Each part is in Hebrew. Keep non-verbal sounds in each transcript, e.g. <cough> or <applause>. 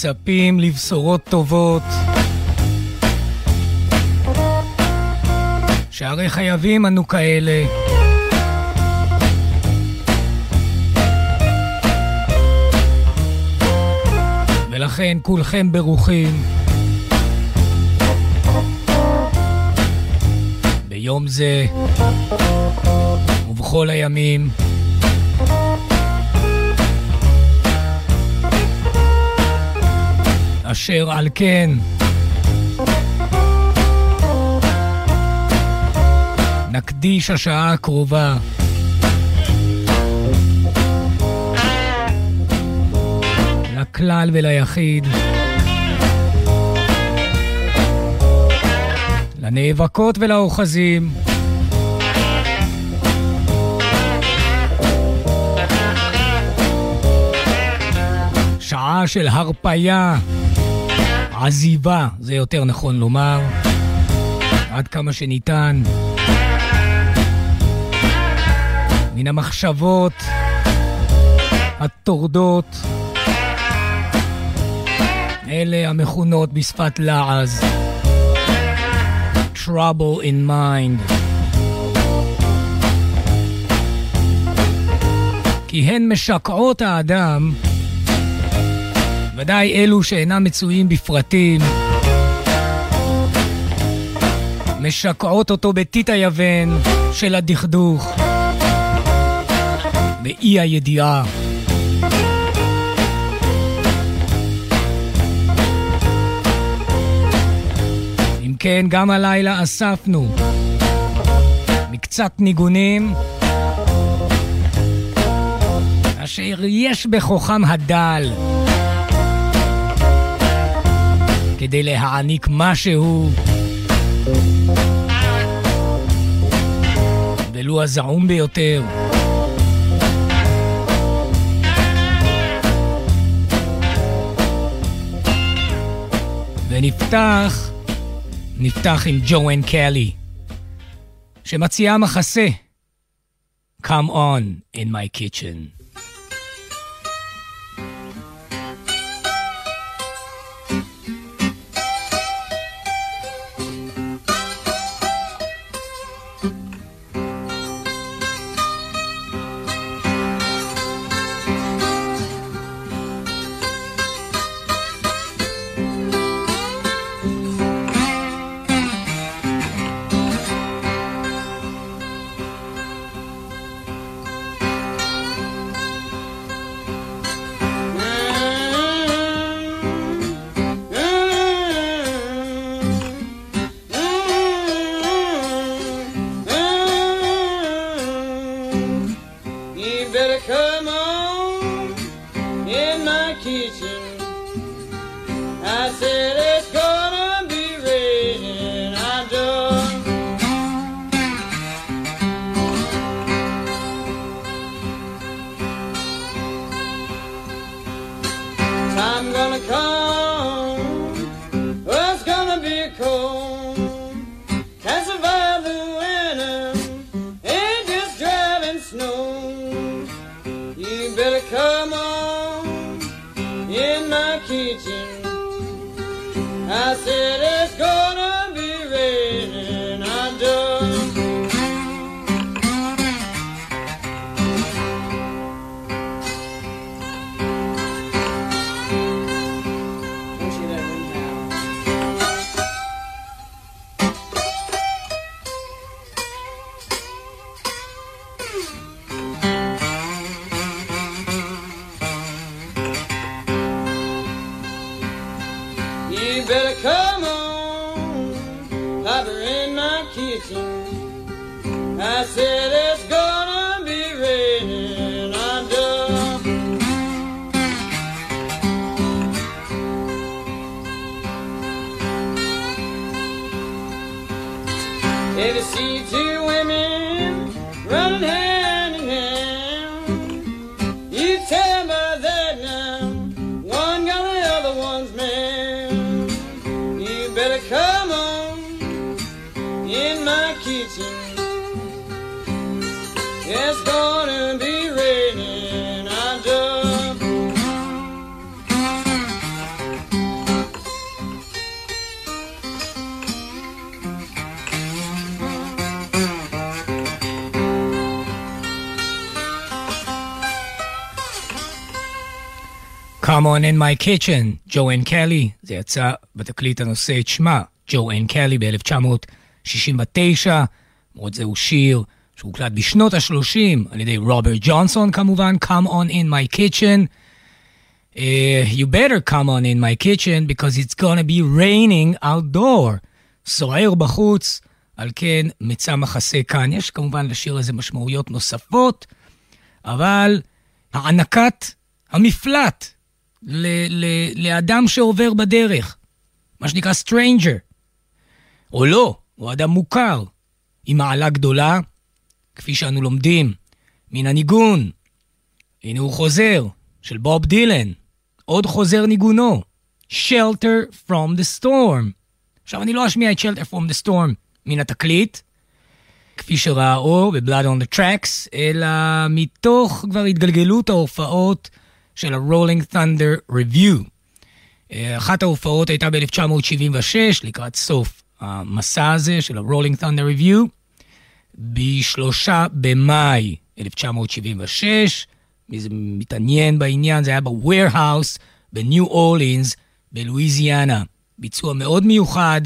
מצפים לבשורות טובות. שהרי חייבים אנו כאלה. ולכן כולכם ברוכים. ביום זה ובכל הימים אשר על כן. נקדיש השעה הקרובה. לכלל וליחיד, לנאבקות ולאוחזים, שעה של הרפייה, עזיבה, זה יותר נכון לומר, עד כמה שניתן. מן המחשבות הטורדות, אלה המכונות בשפת לעז Trouble in Mind. כי הן משקעות האדם, ודאי אלו שאינם מצויים בפרטים, משקעות אותו בטיט היוון של הדכדוך. באי הידיעה. אם כן, גם הלילה אספנו מקצת ניגונים אשר יש בכוחם הדל כדי להעניק משהו. ולו הזעום ביותר. ונפתח, נפתח עם ג'ואן קלי, שמציעה מחסה. Come on in my kitchen. Come on in my kitchen, ג'ו-אן קלי, זה יצא בתקליט הנושא את שמה, ג'ו-אן קלי ב-1969, למרות זהו שיר שהוקלט בשנות ה-30 על ידי רוברט ג'ונסון כמובן, Come on in my kitchen. Uh, you better come on in my kitchen because it's gonna be raining outdoor. סוער בחוץ, על כן מצא מחסה כאן. יש כמובן לשיר הזה משמעויות נוספות, אבל הענקת המפלט ל- ל- לאדם שעובר בדרך, מה שנקרא stranger, או לא, או אדם מוכר, עם מעלה גדולה, כפי שאנו לומדים מן הניגון. הנה הוא חוזר, של בוב דילן, עוד חוזר ניגונו, Shelter from the Storm. עכשיו, אני לא אשמיע את Shelter from the Storm מן התקליט, כפי שראה אור ב-Blood on the Tracks, אלא מתוך כבר התגלגלות ההופעות של ה-Rolling Thunder Review. אה, אחת ההופעות הייתה ב-1976, לקראת סוף המסע הזה של ה-Rolling Thunder Review, בשלושה במאי 1976. מי זה מתעניין בעניין, זה היה ב-Warehouse בניו אורלינס בלואיזיאנה. ביצוע מאוד מיוחד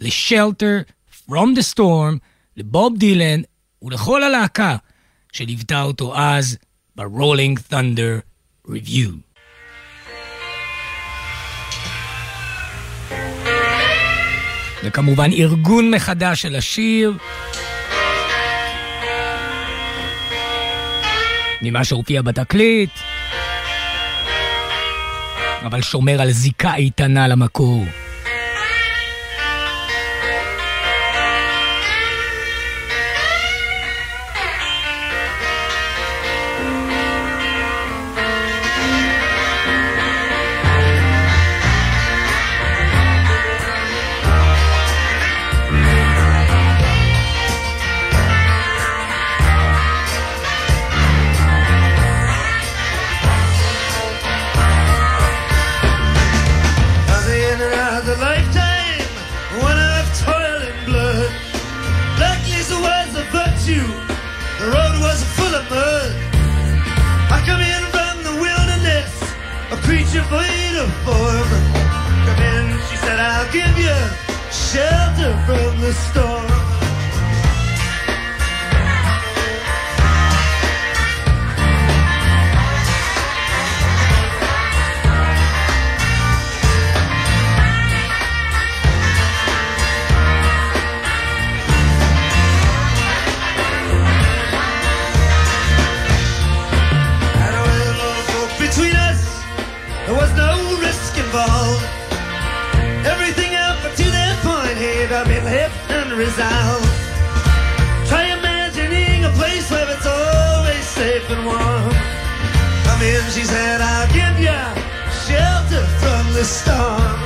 ל-Shelter From the Storm, לבוב דילן ולכל הלהקה שליוותה אותו אז ב-Rolling Thunder Review. וכמובן ארגון מחדש של השיר. ממה שהופיע בתקליט, אבל שומר על זיקה איתנה למקור. hip and resound. Try imagining a place where it's always safe and warm. Come in, she said, I'll give you shelter from the storm.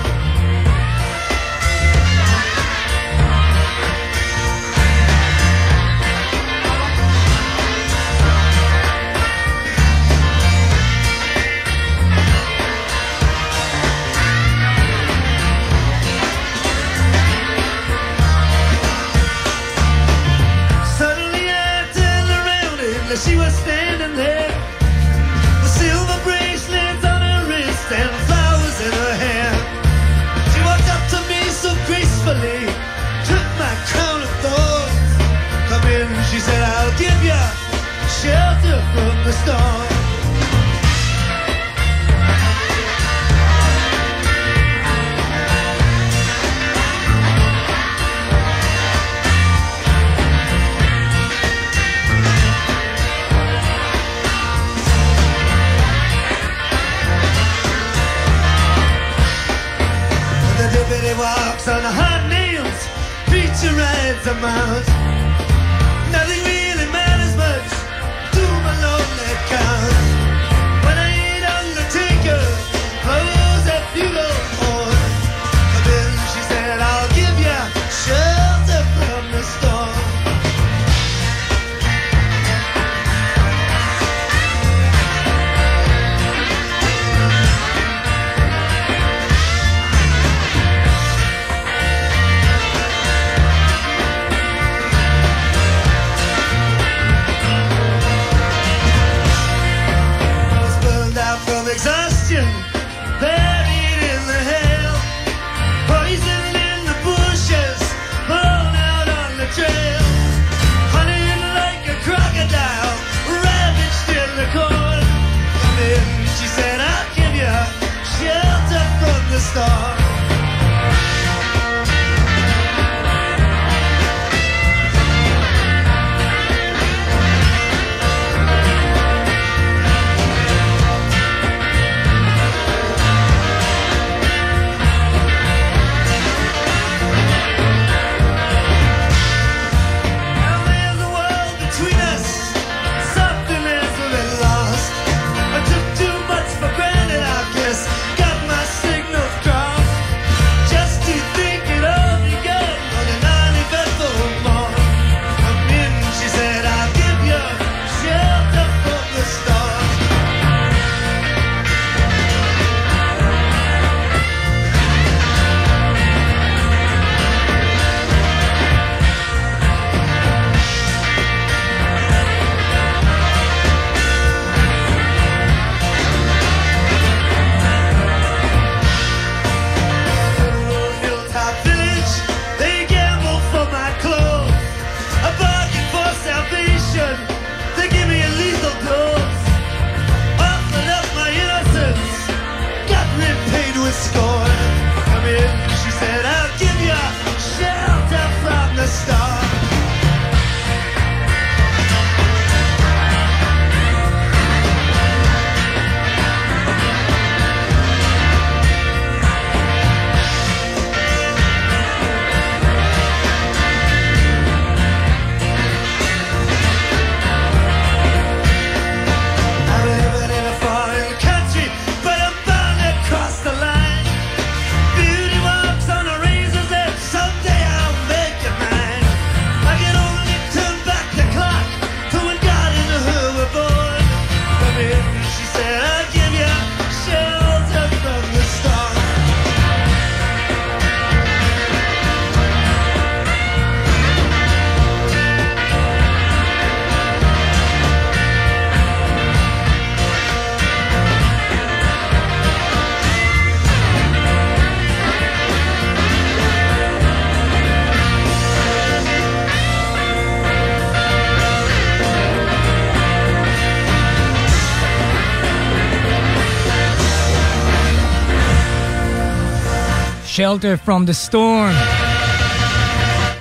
Shelter from the Storm.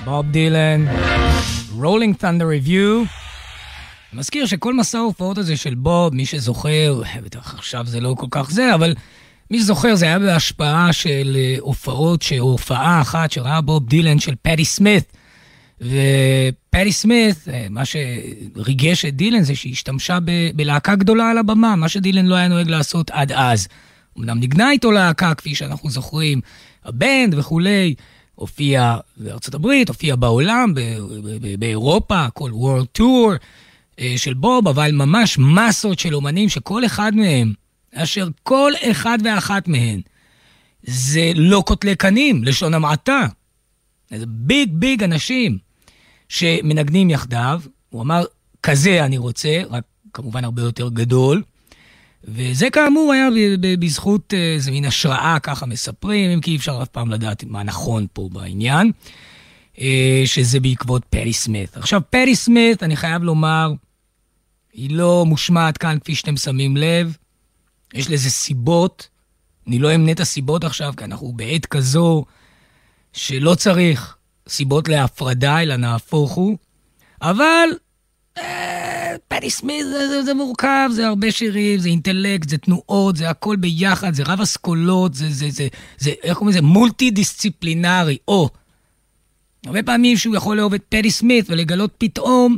בוב דילן, Rolling Thunder Review. מזכיר שכל מסע ההופעות הזה של בוב, מי שזוכר, בטח עכשיו זה לא כל כך זה, אבל מי שזוכר זה היה בהשפעה של אה, הופעות, הופעה אחת שראה בוב דילן של פטי סמית. ופטי סמית, אה, מה שריגש את דילן זה שהיא השתמשה ב- בלהקה גדולה על הבמה, מה שדילן לא היה נוהג לעשות עד אז. אמנם ניגנה איתו להקה, כפי שאנחנו זוכרים, הבנד וכולי, הופיע בארצות הברית, הופיע בעולם, באירופה, כל World Tour אה, של בוב, אבל ממש מסות של אומנים שכל אחד מהם, אשר כל אחד ואחת מהן, זה לא קוטלי קנים, לשון המעטה. זה ביג ביג אנשים שמנגנים יחדיו. הוא אמר, כזה אני רוצה, רק כמובן הרבה יותר גדול. וזה כאמור היה בזכות אה, איזה מין השראה, ככה מספרים, אם כי אי אפשר אף פעם לדעת מה נכון פה בעניין, אה, שזה בעקבות פרי סמית. עכשיו, פרי סמית, אני חייב לומר, היא לא מושמעת כאן כפי שאתם שמים לב, יש לזה סיבות, אני לא אמנה את הסיבות עכשיו, כי אנחנו בעת כזו שלא צריך סיבות להפרדה, אלא נהפוך הוא, אבל אה, פטי סמית זה, זה, זה מורכב, זה הרבה שירים, זה אינטלקט, זה תנועות, זה הכל ביחד, זה רב אסכולות, זה, זה, זה, זה, איך קוראים לזה? מולטי דיסציפלינרי, או הרבה פעמים שהוא יכול לאהוב את פדי סמית ולגלות פתאום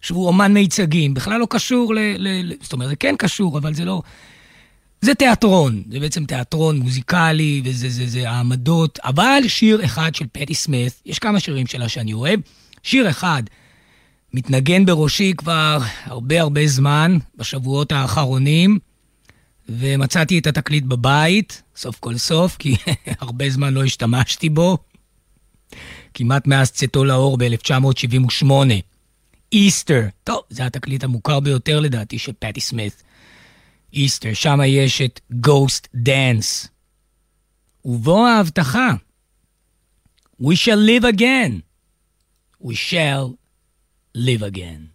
שהוא אומן מיצגים. בכלל לא קשור ל... ל... זאת אומרת, זה כן קשור, אבל זה לא... זה תיאטרון, זה בעצם תיאטרון מוזיקלי, וזה זה, זה העמדות, אבל שיר אחד של פטי סמית, יש כמה שירים שלה שאני אוהב, שיר אחד מתנגן בראשי כבר הרבה הרבה זמן, בשבועות האחרונים, ומצאתי את התקליט בבית, סוף כל סוף, כי <laughs> הרבה זמן לא השתמשתי בו, כמעט מאז צאתו לאור ב-1978. איסטר, טוב, זה התקליט המוכר ביותר לדעתי של פטי סמית. איסטר, שם יש את Ghost Dance. ובו ההבטחה, We shall live again. We shall live again.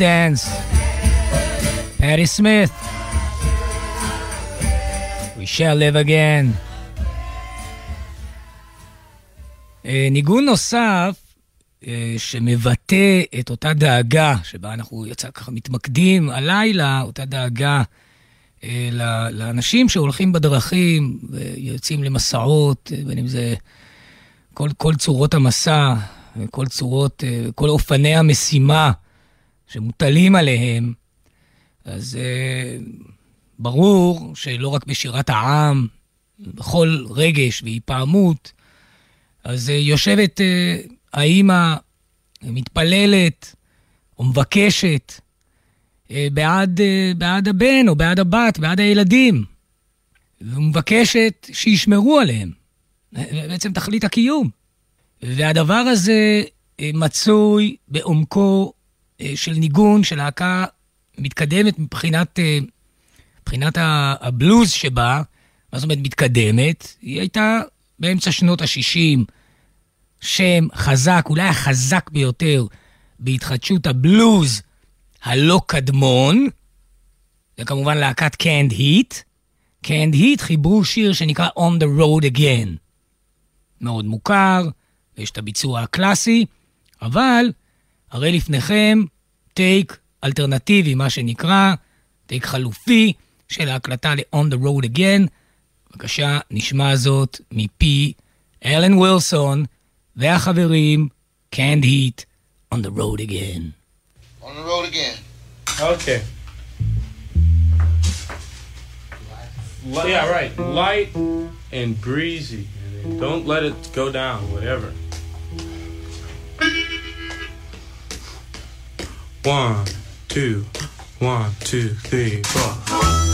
Dance, פאטי סמית, We shall live again. אה, ניגון נוסף אה, שמבטא את אותה דאגה שבה אנחנו יצא ככה מתמקדים הלילה, אותה דאגה אה, לאנשים שהולכים בדרכים ויוצאים למסעות, בין אם זה כל, כל צורות המסע, כל צורות, כל אופני המשימה שמוטלים עליהם, אז ברור שלא רק בשירת העם, בכל רגש והיפעמות, אז יושבת האימא מתפללת או מבקשת אה, בעד, אה, בעד הבן או בעד הבת, בעד הילדים, ומבקשת שישמרו עליהם. בעצם תכלית הקיום. והדבר הזה אה, מצוי בעומקו של ניגון של להקה מתקדמת מבחינת, מבחינת הבלוז שבה, מה זאת אומרת מתקדמת? היא הייתה באמצע שנות ה-60, שם חזק, אולי החזק ביותר בהתחדשות הבלוז הלא קדמון, זה כמובן להקת קנד היט. קנד היט חיברו שיר שנקרא On the Road Again. מאוד מוכר, ויש את הביצוע הקלאסי, אבל הרי לפניכם טייק אלטרנטיבי, מה שנקרא, טייק חלופי של ההקלטה ל-On the Road Again. בבקשה, נשמע זאת מפי אלן ווילסון, והחברים, Canned Heat, On the Road Again. On the road again. Okay. yeah, right. Light and breezy. Don't let it go down, whatever. One, two, one, two, three, four.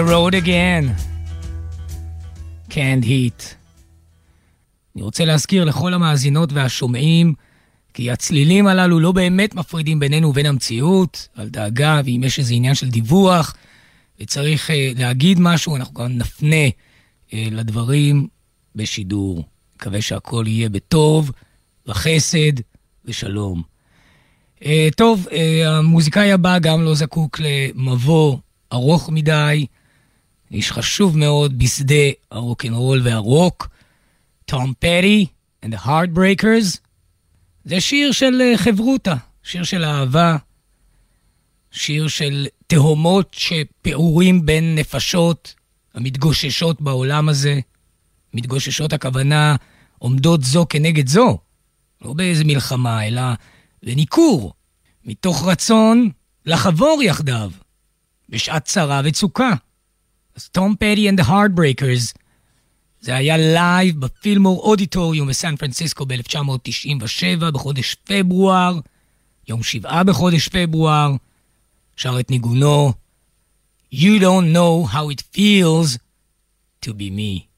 The road again. Can't hit. אני רוצה להזכיר לכל המאזינות והשומעים כי הצלילים הללו לא באמת מפרידים בינינו ובין המציאות, אל דאגה, ואם יש איזה עניין של דיווח וצריך uh, להגיד משהו, אנחנו גם נפנה uh, לדברים בשידור. מקווה שהכל יהיה בטוב, בחסד ושלום. Uh, טוב, uh, המוזיקאי הבא גם לא זקוק למבוא ארוך מדי, איש חשוב מאוד בשדה הרוקנרול והרוק, תום פרי and the Heartbreakers. זה שיר של אה, חברותה, שיר של אהבה, שיר של תהומות שפעורים בין נפשות המתגוששות בעולם הזה. מתגוששות הכוונה עומדות זו כנגד זו, לא באיזה מלחמה, אלא לניכור, מתוך רצון לחבור יחדיו, בשעת צרה וצוקה. אז תום פטי and the Heartbreakers. זה היה live בפילמור אודיטוריום בסן פרנסיסקו ב-1997, בחודש פברואר, יום שבעה בחודש פברואר, שר את ניגונו. You don't know how it feels to be me.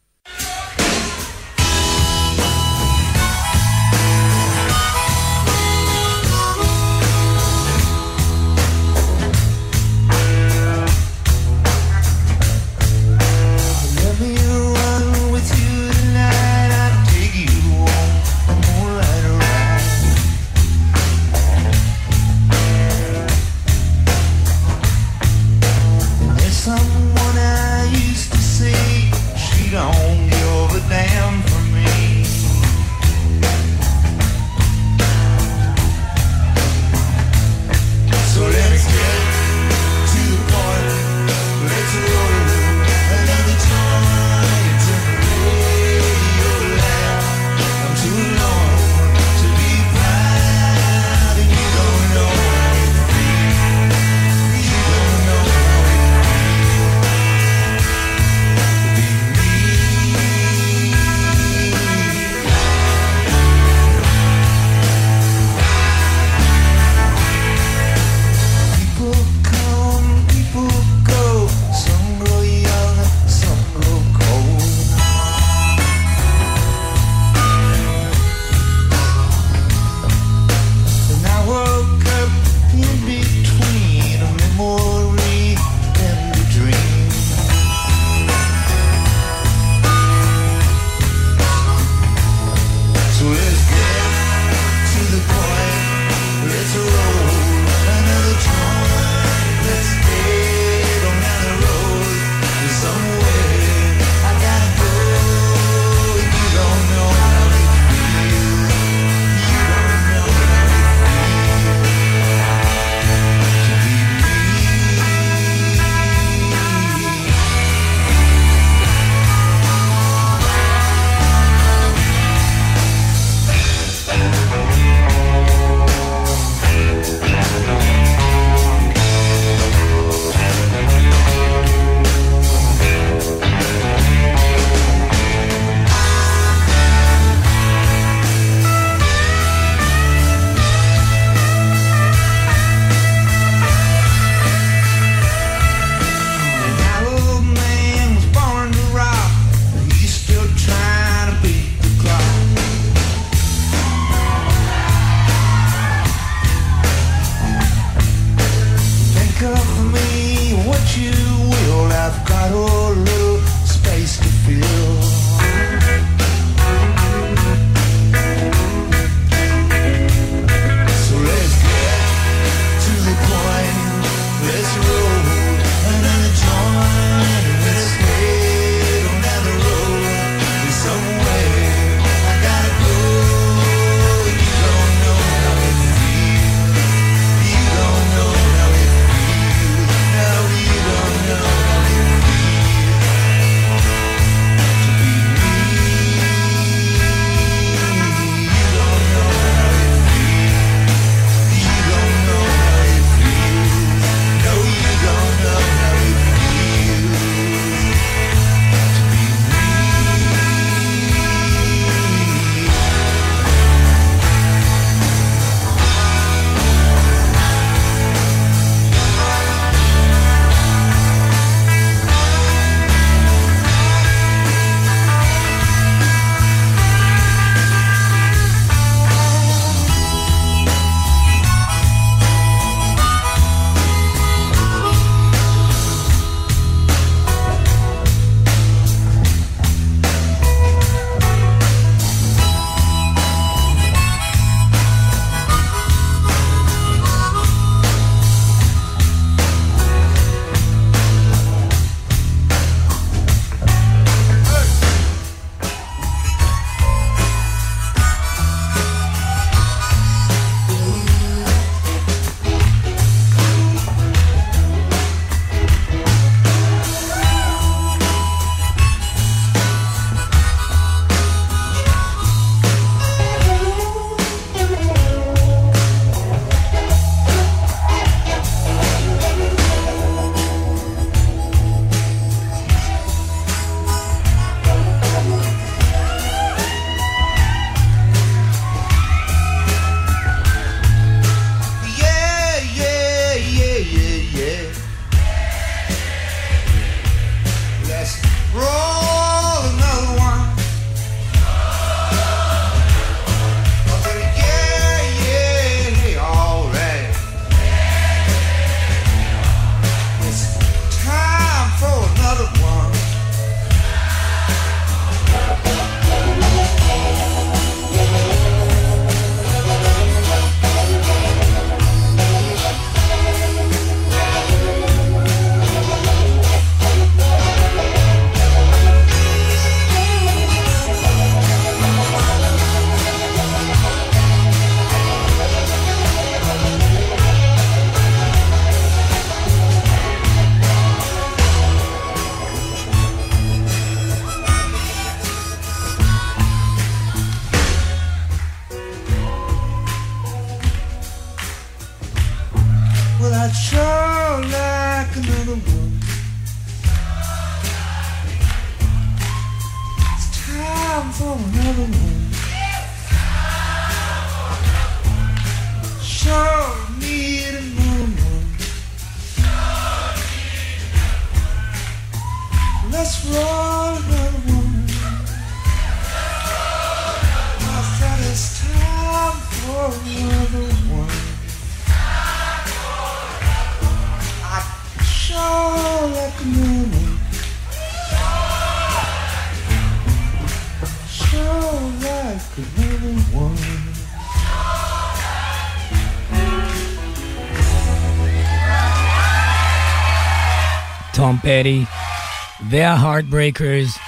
וה-Heartbreakers,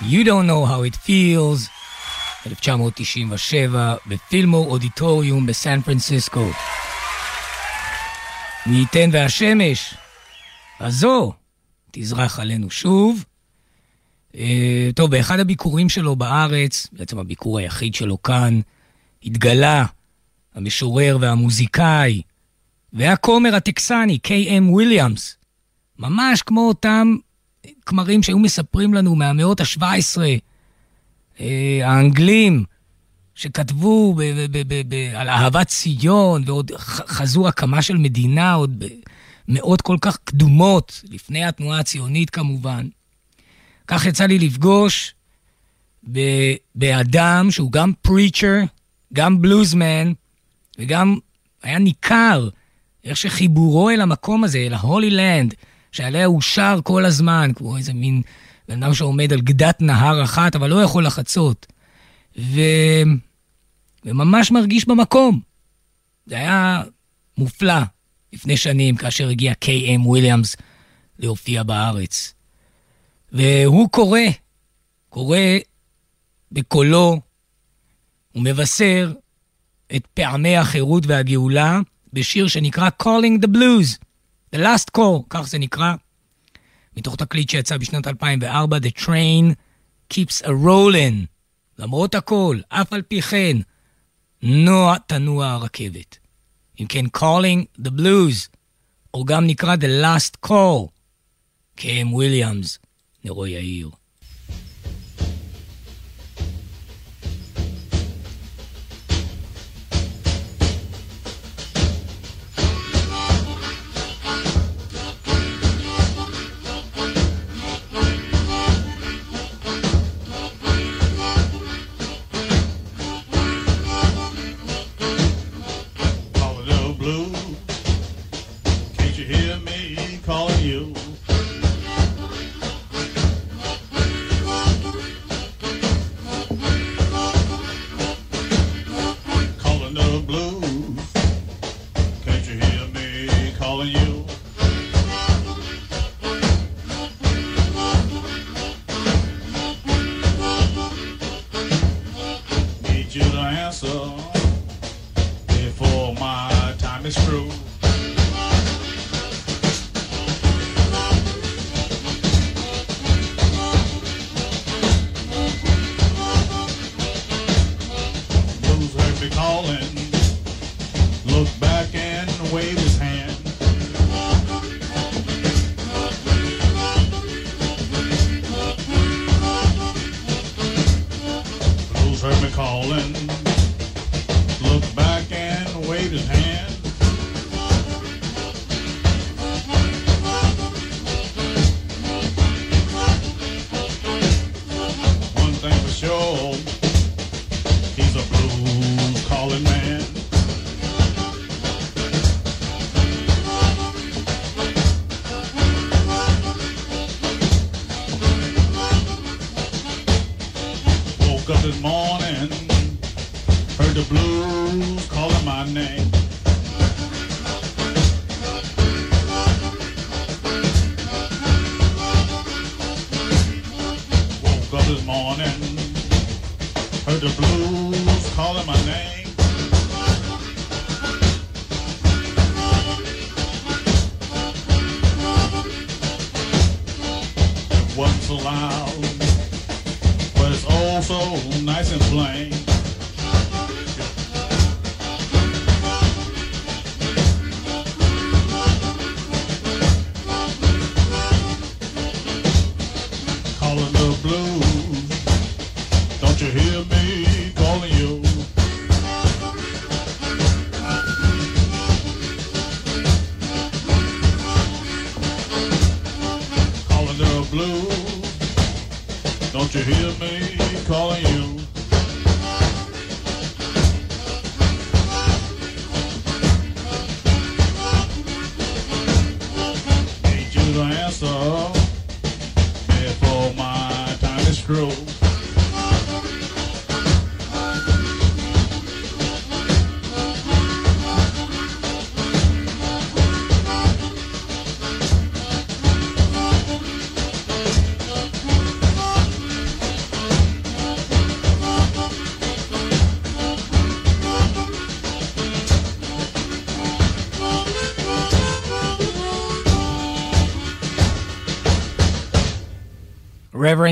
You Don't Know How It Feels, 1997, בפילמו אודיטוריום בסן פרנסיסקו. מי ייתן והשמש הזו תזרח עלינו שוב. אה, טוב, באחד הביקורים שלו בארץ, בעצם הביקור היחיד שלו כאן, התגלה המשורר והמוזיקאי והכומר הטקסני, קיי.אם וויליאמס, ממש כמו אותם כמרים שהיו מספרים לנו מהמאות ה-17, אה, האנגלים, שכתבו ב- ב- ב- ב- על אהבת ציון, ועוד חזו הקמה של מדינה, עוד במאות כל כך קדומות, לפני התנועה הציונית כמובן. כך יצא לי לפגוש ב- באדם שהוא גם פריצ'ר, גם בלוזמן, וגם היה ניכר איך שחיבורו אל המקום הזה, אל ההולי לנד, שעליה הוא שר כל הזמן, כמו איזה מין בן אדם שעומד על גדת נהר אחת, אבל לא יכול לחצות. ו... וממש מרגיש במקום. זה היה מופלא לפני שנים, כאשר הגיע קיי.אם וויליאמס להופיע בארץ. והוא קורא, קורא בקולו, ומבשר את פעמי החירות והגאולה בשיר שנקרא Calling the Blues, The Last Call, כך זה נקרא, מתוך תקליט שיצא בשנת 2004, The Train Keeps a Rollin'. למרות הכל, אף על פי כן, נוע תנוע הרכבת. אם כן, Calling the Blues, או גם נקרא The Last Call, קיים וויליאמס, נרו יאיר.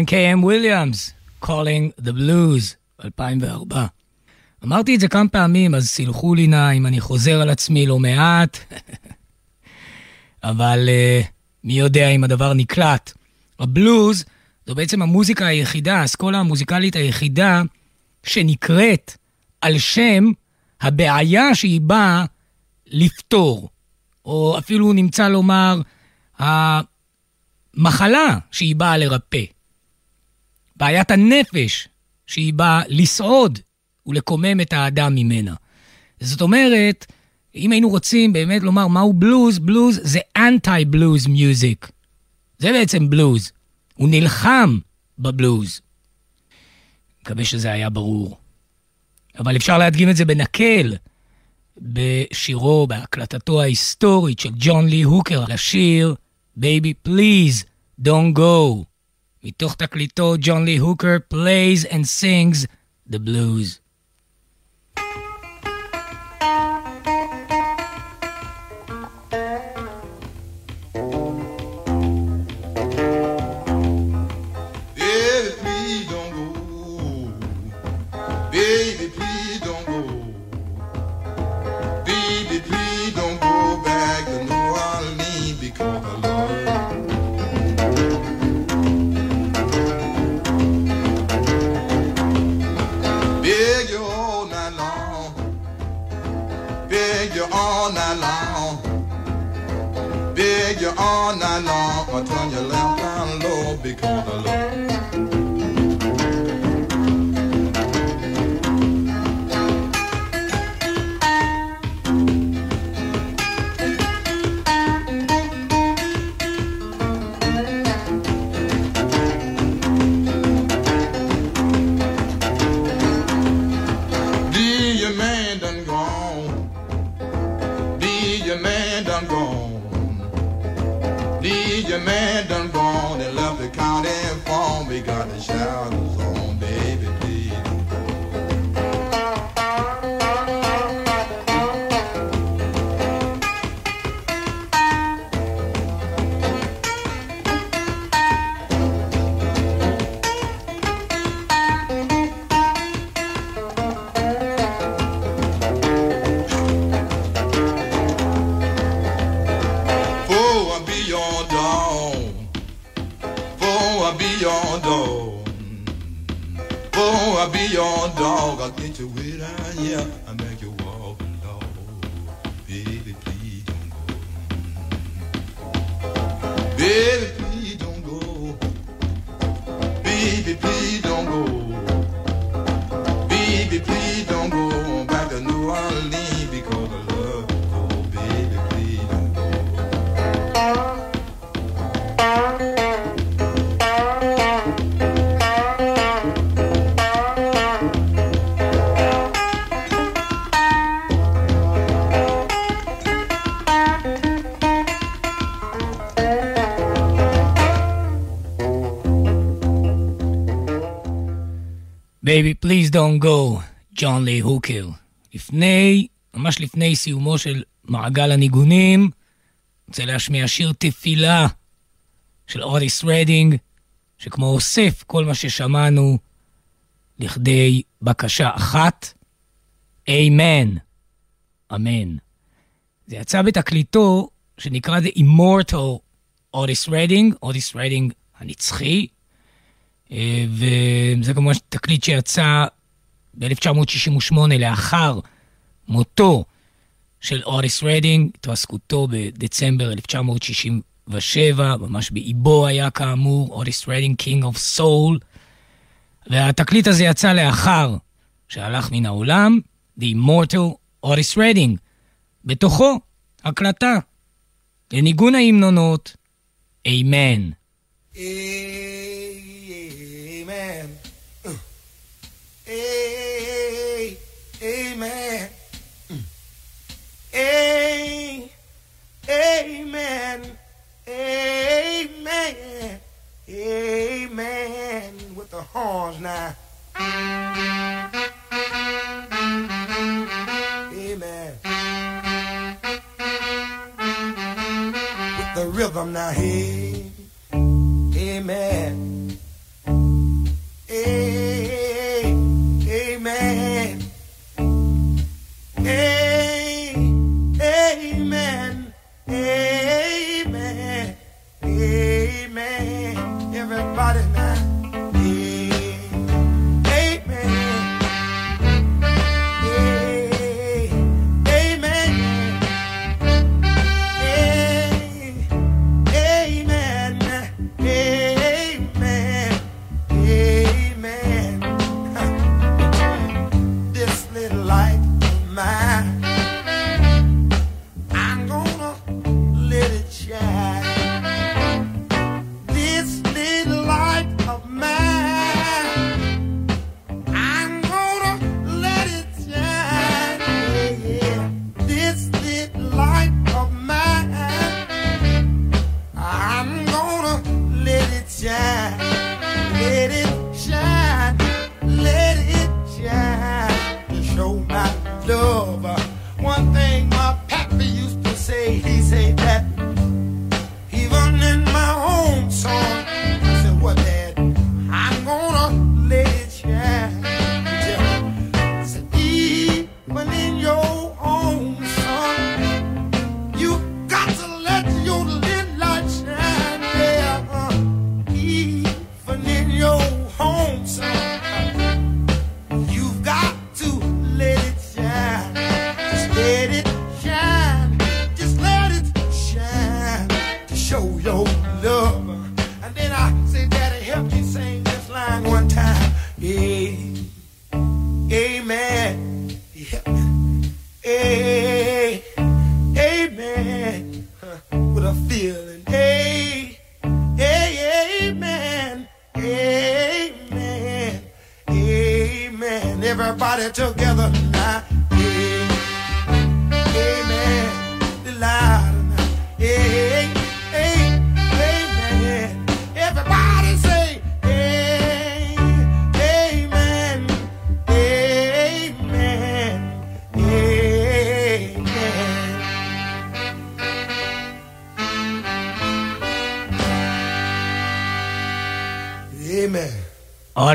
Reverend K.M. וויליאמס, Calling the Blues, 2004. אמרתי את זה כמה פעמים, אז סילחו לי נא אם אני חוזר על עצמי לא מעט, <laughs> אבל uh, מי יודע אם הדבר נקלט. הבלוז זו בעצם המוזיקה היחידה, האסכולה המוזיקלית היחידה שנקראת על שם הבעיה שהיא באה לפתור, או אפילו נמצא לומר, המחלה שהיא באה לרפא. בעיית הנפש שהיא באה לסעוד ולקומם את האדם ממנה. זאת אומרת, אם היינו רוצים באמת לומר מהו בלוז, בלוז זה אנטי בלוז מיוזיק. זה בעצם בלוז. הוא נלחם בבלוז. מקווה שזה היה ברור. אבל אפשר להדגים את זה בנקל, בשירו, בהקלטתו ההיסטורית של ג'ון לי הוקר, לשיר Baby Please Don't Go. מתוך תקליטו, ג'ון לי הוקר plays and sings the blues. Baby, don't go, ג'ון לי הוקר. לפני, ממש לפני סיומו של מעגל הניגונים, רוצה להשמיע שיר תפילה של אוטיס רדינג, שכמו אוסף כל מה ששמענו לכדי בקשה אחת, אמן, אמן. זה יצא בתקליט שנקרא The Immortal אוטיס רדינג, אוטיס רדינג הנצחי, אה, וזה כמובן תקליט שיצא ב-1968 לאחר מותו של אוטיס רדינג, התרסקותו בדצמבר 1967, ממש באיבו היה כאמור, אוטיס רדינג, King of Soul, והתקליט הזה יצא לאחר שהלך מן העולם, The Immortal Otis Redding. בתוכו הקלטה לניגון ההמנונות, Amen. Amen. <clears throat> Amen.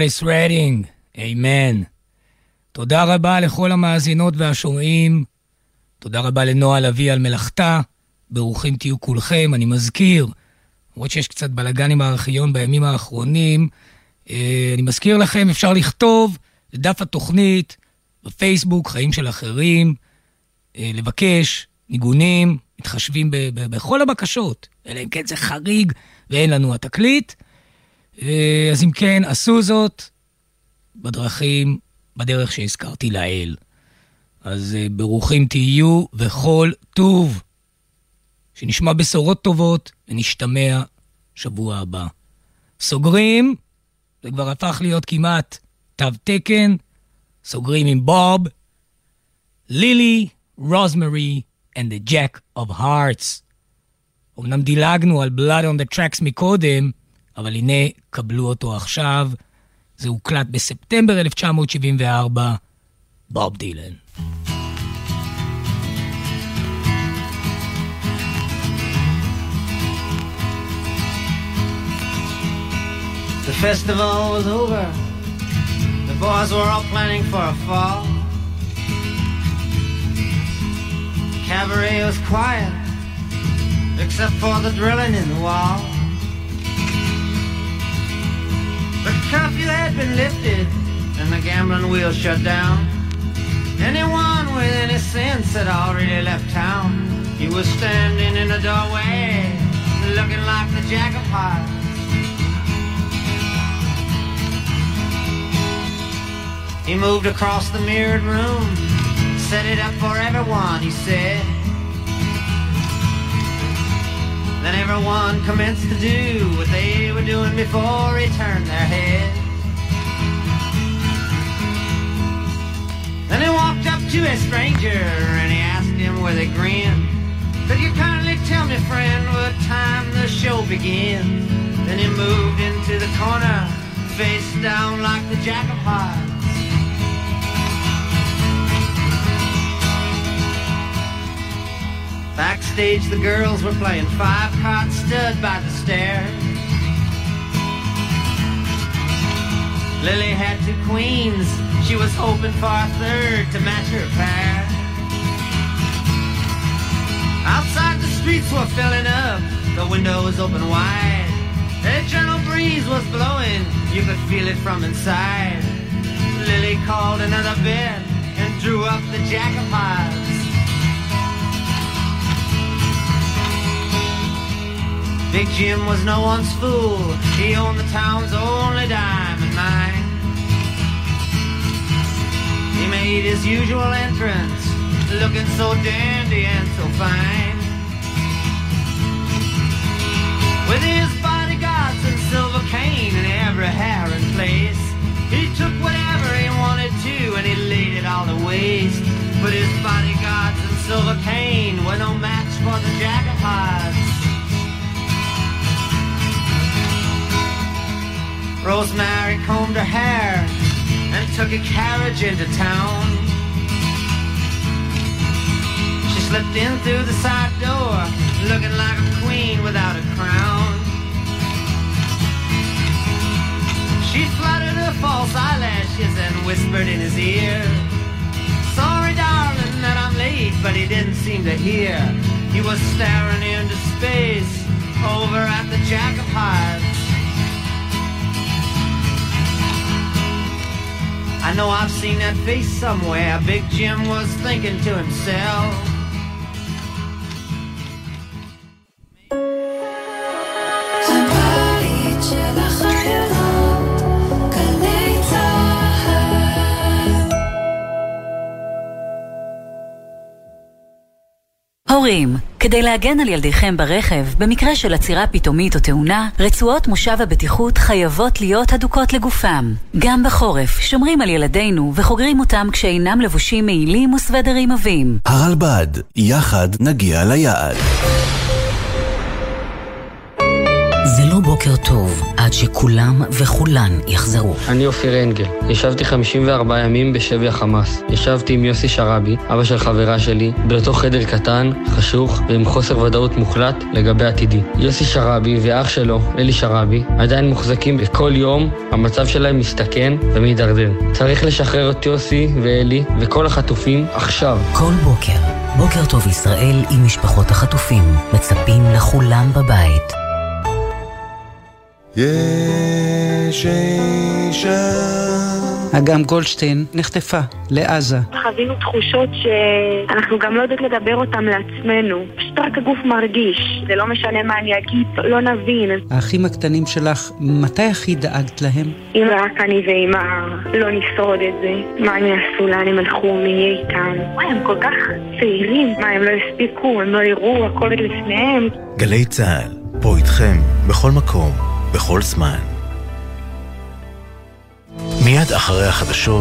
אוריס רדינג, אמן. תודה רבה לכל המאזינות והשומעים. תודה רבה לנועה לביא על מלאכתה. ברוכים תהיו כולכם. אני מזכיר, למרות שיש קצת בלאגן עם הארכיון בימים האחרונים, אה, אני מזכיר לכם, אפשר לכתוב לדף התוכנית בפייסבוק, חיים של אחרים, אה, לבקש ניגונים, מתחשבים ב- ב- בכל הבקשות, אלא אם כן זה חריג ואין לנו התקליט. אה, אז אם כן, עשו זאת בדרכים, בדרך שהזכרתי לעיל. אז אה, ברוכים תהיו וכל טוב. שנשמע בשורות טובות ונשתמע שבוע הבא. סוגרים, זה כבר הפך להיות כמעט תו תקן, סוגרים עם בוב, לילי, רוזמרי and the Jack of Hearts. אמנם דילגנו על Blood on the Tracks מקודם, אבל הנה, קבלו אותו עכשיו. זה הוקלט בספטמבר 1974, בוב דילן. The festival was over. The boys were all planning for a fall. Cabaret was quiet, except for the drilling in the wall. The curfew had been lifted, and the gambling wheel shut down. Anyone with any sense had already left town. He was standing in the doorway, looking like the jack of. He moved across the mirrored room, set it up for everyone, he said. Then everyone commenced to do what they were doing before he turned their head. Then he walked up to a stranger and he asked him with a grin, Could you kindly tell me, friend, what time the show begins? Then he moved into the corner, face down like the jack Backstage, the girls were playing five card stud by the stairs. Lily had two queens. She was hoping for a third to match her pair. Outside, the streets were filling up. The windows open wide. A gentle breeze was blowing. You could feel it from inside. Lily called another bed and drew up the jack of hearts. Big Jim was no one's fool. He owned the town's only diamond mine. He made his usual entrance, looking so dandy and so fine. With his bodyguards and silver cane and every hair in place, he took whatever he wanted to and he laid it all to waste. But his bodyguards and silver cane were no match for the Jack of Hearts. Rosemary combed her hair and took a carriage into town. She slipped in through the side door, looking like a queen without a crown. She fluttered her false eyelashes and whispered in his ear, Sorry, darling, that I'm late, but he didn't seem to hear. He was staring into space over at the Jack of Hearts. I know I've seen that face somewhere. Big Jim was thinking to himself. הבית של החיילות, גלי צהל. הורים, כדי להגן על ילדיכם ברכב, במקרה של עצירה פתאומית או תאונה, רצועות מושב הבטיחות חייבות להיות הדוקות לגופם. גם בחורף, שומרים על ילדינו וחוגרים אותם כשאינם לבושים מעילים וסוודרים עבים. הרלב"ד, יחד נגיע ליעד. לא בוקר טוב עד שכולם וכולן יחזרו. אני אופיר אנגל. ישבתי 54 ימים בשבי החמאס. ישבתי עם יוסי שרעבי, אבא של חברה שלי, באותו חדר קטן, חשוך ועם חוסר ודאות מוחלט לגבי עתידי. יוסי שרעבי ואח שלו, אלי שרעבי, עדיין מוחזקים וכל יום המצב שלהם מסתכן ומידרדר. צריך לשחרר את יוסי ואלי וכל החטופים עכשיו. כל בוקר, בוקר טוב ישראל עם משפחות החטופים, מצפים לכולם בבית. יש אישה אגם גולדשטיין נחטפה לעזה. חווינו תחושות שאנחנו גם לא יודעות לדבר אותן לעצמנו. פשוט רק הגוף מרגיש. זה לא משנה מה אני אגיד, לא נבין. האחים הקטנים שלך, מתי הכי דאגת להם? אם רק אני ואמא לא נשרוד את זה, מה הם יעשו, לאן הם הלכו, מי יהיה איתם? וואי, הם כל כך צעירים. מה, הם לא הספיקו, הם לא יראו, הכל עוד לפניהם. גלי צה"ל, פה איתכם, בכל מקום, בכל זמן. מיד אחרי החדשות